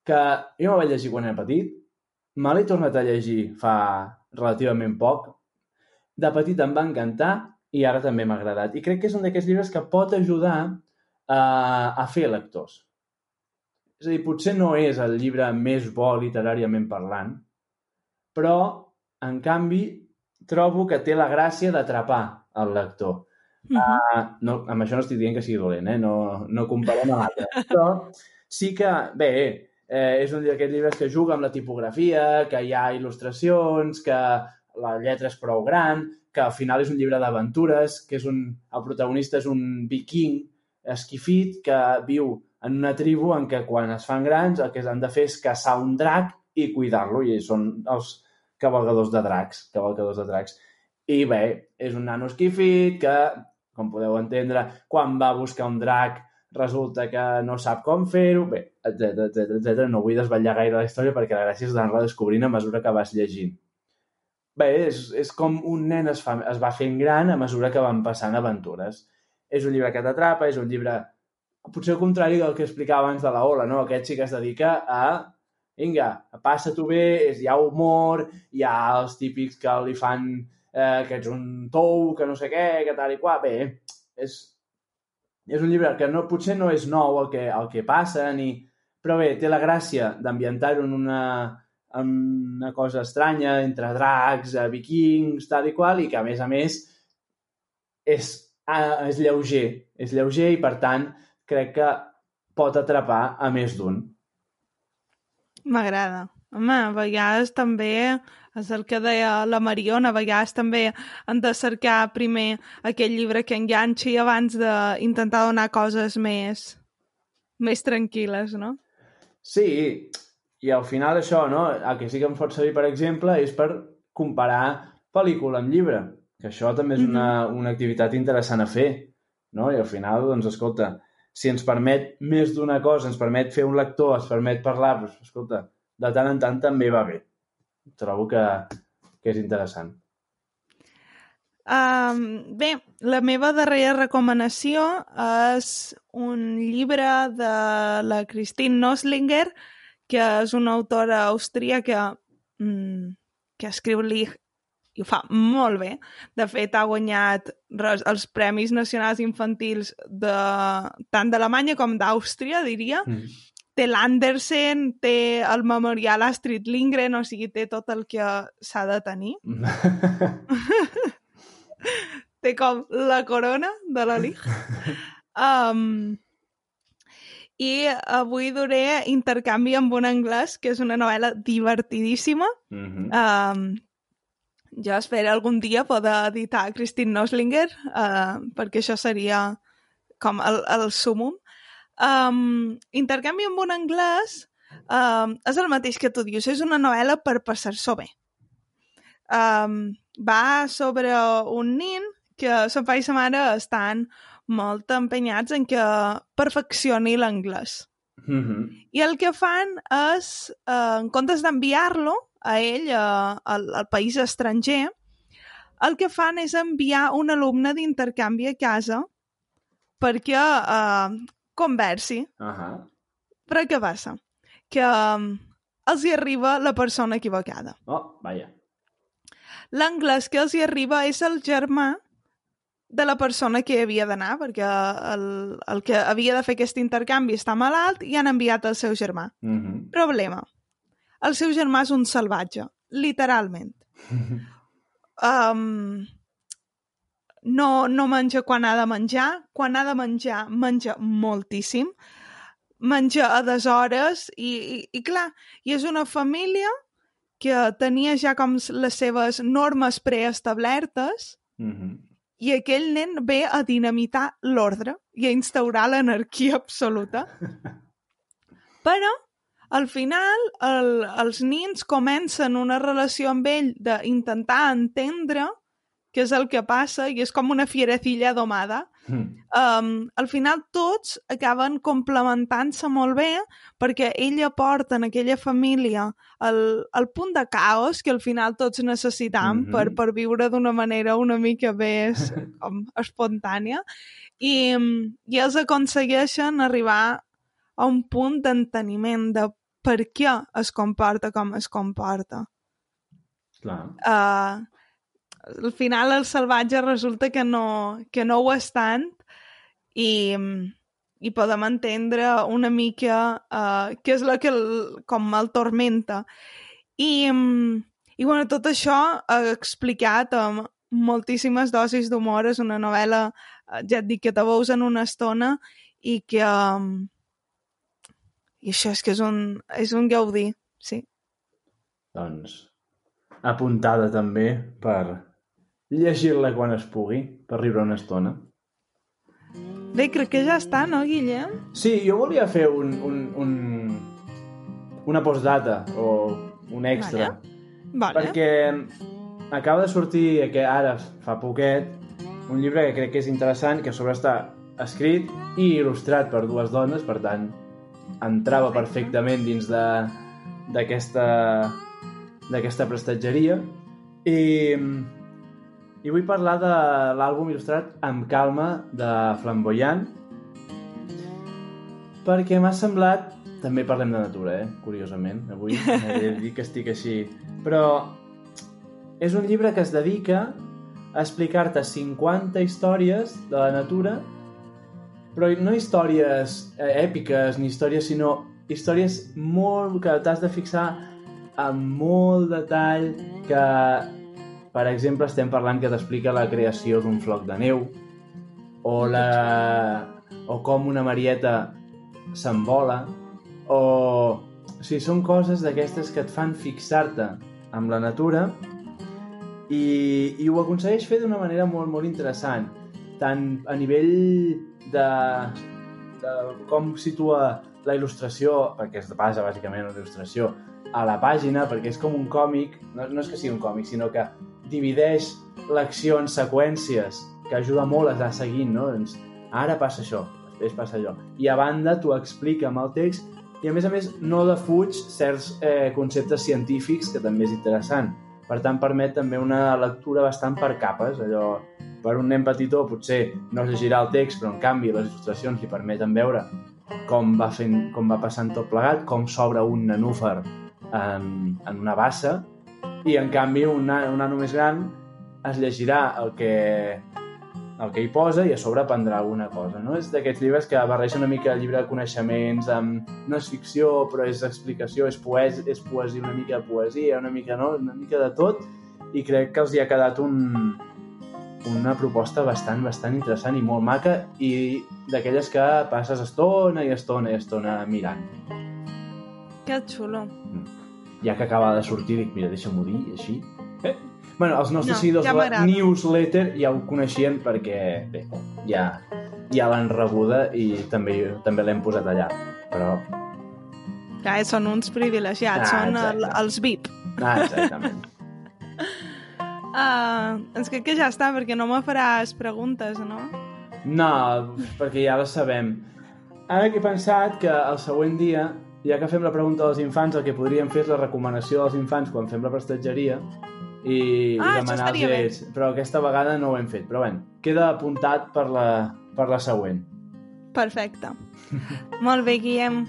que jo me'l vaig llegir quan era petit, me l'he tornat a llegir fa relativament poc. De petit em va encantar i ara també m'ha agradat. I crec que és un d'aquests llibres que pot ajudar a, a fer lectors. És a dir, potser no és el llibre més bo literàriament parlant, però, en canvi, trobo que té la gràcia d'atrapar el lector. Uh -huh. uh, no, amb això no estic dient que sigui dolent, eh? no, no comparem a l'altre. [LAUGHS] Però sí que, bé, eh, és un d'aquests llibres que juga amb la tipografia, que hi ha il·lustracions, que la lletra és prou gran, que al final és un llibre d'aventures, que és un, el protagonista és un viking esquifit que viu en una tribu en què quan es fan grans el que han de fer és caçar un drac i cuidar-lo, i són els cavalgadors de dracs, cavalgadors de dracs. I bé, és un nano esquifit que, com podeu entendre, quan va a buscar un drac resulta que no sap com fer-ho, bé, etc etc etc. No vull desvetllar gaire la història perquè la gràcia és d'anar-la descobrint a mesura que vas llegint. Bé, és, és com un nen es, fa, es va fent gran a mesura que van passant aventures. És un llibre que t'atrapa, és un llibre potser el contrari del que explicava abans de la Ola, no? Aquest sí que es dedica a vinga, passa-t'ho bé, hi ha humor, hi ha els típics que li fan eh, que ets un tou, que no sé què, que tal i qual. Bé, és, és un llibre que no, potser no és nou el que, el que passa, ni... però bé, té la gràcia d'ambientar-ho en una, amb una cosa estranya entre dracs, eh, vikings, tal i qual, i que a més a més és, eh, és lleuger, és lleuger i per tant crec que pot atrapar a més d'un. M'agrada. Home, a vegades també és el que deia la Mariona, a vegades també han de cercar primer aquell llibre que enganxi abans d'intentar donar coses més, més tranquil·les, no? Sí, i al final això, no? El que sí que em pot servir, per exemple, és per comparar pel·lícula amb llibre, que això també és una, mm -hmm. una activitat interessant a fer, no? I al final, doncs, escolta, si ens permet més d'una cosa, ens permet fer un lector, ens permet parlar, doncs, escolta, de tant en tant també va bé. Trobo que, que és interessant. Um, bé, la meva darrera recomanació és un llibre de la Christine Noslinger que és una autora austríaca mmm, que escriu Lich i ho fa molt bé. De fet, ha guanyat els Premis Nacionals Infantils de, tant d'Alemanya com d'Àustria, diria. Mm. Té l'Andersen, té el Memorial Astrid Lindgren, o sigui, té tot el que s'ha de tenir. [LAUGHS] té com la corona de la Lich. Um, i avui duré intercanvi amb un anglès, que és una novel·la divertidíssima. Mm -hmm. um, jo espero algun dia poder editar Christine Noslinger, uh, perquè això seria com el, el sumum. Um, intercanvi amb un anglès um, és el mateix que tu dius, és una novel·la per passar-s'ho bé. Um, va sobre un nin que son pare i sa mare estan molt empenyats en que perfeccioni l'anglès. Mm -hmm. I el que fan és, eh, en comptes d'enviar-lo a ell eh, al, al país estranger, el que fan és enviar un alumne d'intercanvi a casa perquè eh, conversi. Uh -huh. Però què passa? Que eh, els hi arriba la persona equivocada. Oh, vaja. L'anglès que els hi arriba és el germà de la persona que havia d'anar, perquè el, el que havia de fer aquest intercanvi està malalt i han enviat el seu germà. Mm -hmm. Problema. El seu germà és un salvatge, literalment. [LAUGHS] um, no, no menja quan ha de menjar, quan ha de menjar, menja moltíssim, menja a deshores i, i, i clar, i és una família que tenia ja com les seves normes preestablertes mm -hmm i aquell nen ve a dinamitar l'ordre i a instaurar l'anarquia absoluta. [LAUGHS] Però, al final, el, els nins comencen una relació amb ell d'intentar entendre què és el que passa i és com una fierecilla domada Mm. Um, al final tots acaben complementant-se molt bé perquè ella porta en aquella família el, el punt de caos que al final tots necessitam mm -hmm. per, per viure d'una manera una mica més [LAUGHS] com, espontània i, i els aconsegueixen arribar a un punt d'enteniment de per què es comporta com es comporta. Clar. Uh, al final el salvatge resulta que no, que no ho és tant i, i podem entendre una mica uh, què és el que el, com el tormenta. I, i bueno, tot això explicat amb moltíssimes dosis d'humor, és una novel·la, ja et dic, que te veus en una estona i que... Um, I això és que és un, és un gaudí, sí. Doncs apuntada també per llegir-la quan es pugui, per riure una estona. Bé, crec que ja està, no, Guillem? Sí, jo volia fer un, un, un, una postdata o un extra. Vale. vale. Perquè acaba de sortir que ara, fa poquet, un llibre que crec que és interessant, que sobre està escrit i il·lustrat per dues dones, per tant, entrava perfectament dins d'aquesta d'aquesta prestatgeria. I, i vull parlar de l'àlbum il·lustrat amb calma de Flamboyant perquè m'ha semblat també parlem de natura, eh? curiosament avui. [LAUGHS] He de dir que estic així. Però és un llibre que es dedica a explicar-te 50 històries de la natura però no històries eh, èpiques ni històries, sinó històries molt que t'has de fixar amb molt detall que, per exemple, estem parlant que t'explica la creació d'un floc de neu o, la... o com una marieta s'envola o... o sigui, són coses d'aquestes que et fan fixar-te amb la natura i, i ho aconsegueix fer d'una manera molt, molt interessant tant a nivell de, de com situa la il·lustració, perquè es basa bàsicament en la il·lustració, a la pàgina, perquè és com un còmic, no, no és que sigui un còmic, sinó que divideix l'acció en seqüències, que ajuda molt a anar seguint, no? Doncs ara passa això, després passa allò. I a banda t'ho explica amb el text i a més a més no defuig certs eh, conceptes científics que també és interessant. Per tant, permet també una lectura bastant per capes, allò per un nen petitó potser no es llegirà el text, però en canvi les il·lustracions li permeten veure com va, fent, com va passant tot plegat, com s'obre un nanúfer en, en una bassa i en canvi un, un nano més gran es llegirà el que, el que hi posa i a sobre aprendrà alguna cosa. No? És d'aquests llibres que barregen una mica el llibre de coneixements amb... no és ficció, però és explicació, és, poes, és poesia, una mica de poesia, una mica, no? una mica de tot i crec que els hi ha quedat un, una proposta bastant, bastant interessant i molt maca i d'aquelles que passes estona i estona i estona mirant. Que xulo. Mm ja que acaba de sortir, dic, mira, deixa'm-ho dir, així. Eh? Bueno, els nostres No, seguidors ja de la newsletter ja ho coneixien perquè, bé, ja, ja l'han rebuda i també també l'hem posat allà. Però, Ja, són uns privilegiats, Ah, són el, els VIP. ah, exactament. Uh, ens crec que ja està, perquè no me faràs preguntes, no? No, perquè ja la sabem. Ara que he pensat que el següent dia, ja que fem la pregunta dels infants, el que podríem fer és la recomanació dels infants quan fem la prestatgeria i, Ah, demanar-los a ells. Però aquesta vegada no ho hem fet. Però bé, queda apuntat per la, per la següent. Perfecte. Molt bé, Guillem.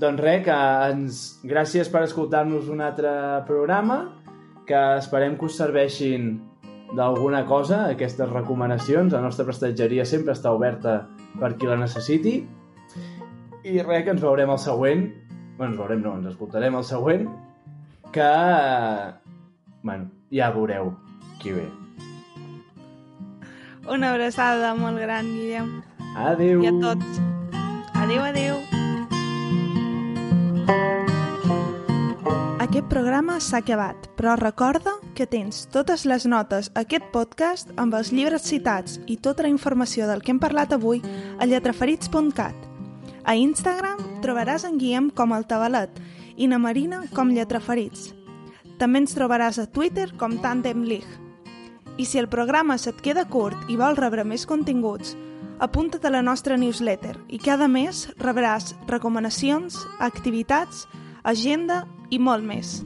Doncs res, que ens... gràcies per escoltar-nos un altre programa, que esperem que us serveixin d'alguna cosa, aquestes recomanacions. La nostra prestatgeria sempre està oberta per qui la necessiti. I res, que ens veurem al següent. Bueno, ens veurem, no, ens escoltarem al següent, que... Bueno, ja veureu qui ve. Una abraçada molt gran, Guillem. Adéu! I a tots. Adéu, adéu. Aquest programa s'ha acabat, però recorda que tens totes les notes a aquest podcast amb els llibres citats i tota la informació del que hem parlat avui a lletraferits.cat. A Instagram trobaràs en Guillem com el Tabalet i na Marina com Lletraferits. També ens trobaràs a Twitter com Tandem League. I si el programa se't queda curt i vols rebre més continguts, apunta't a la nostra newsletter i cada mes rebràs recomanacions, activitats, agenda i molt més.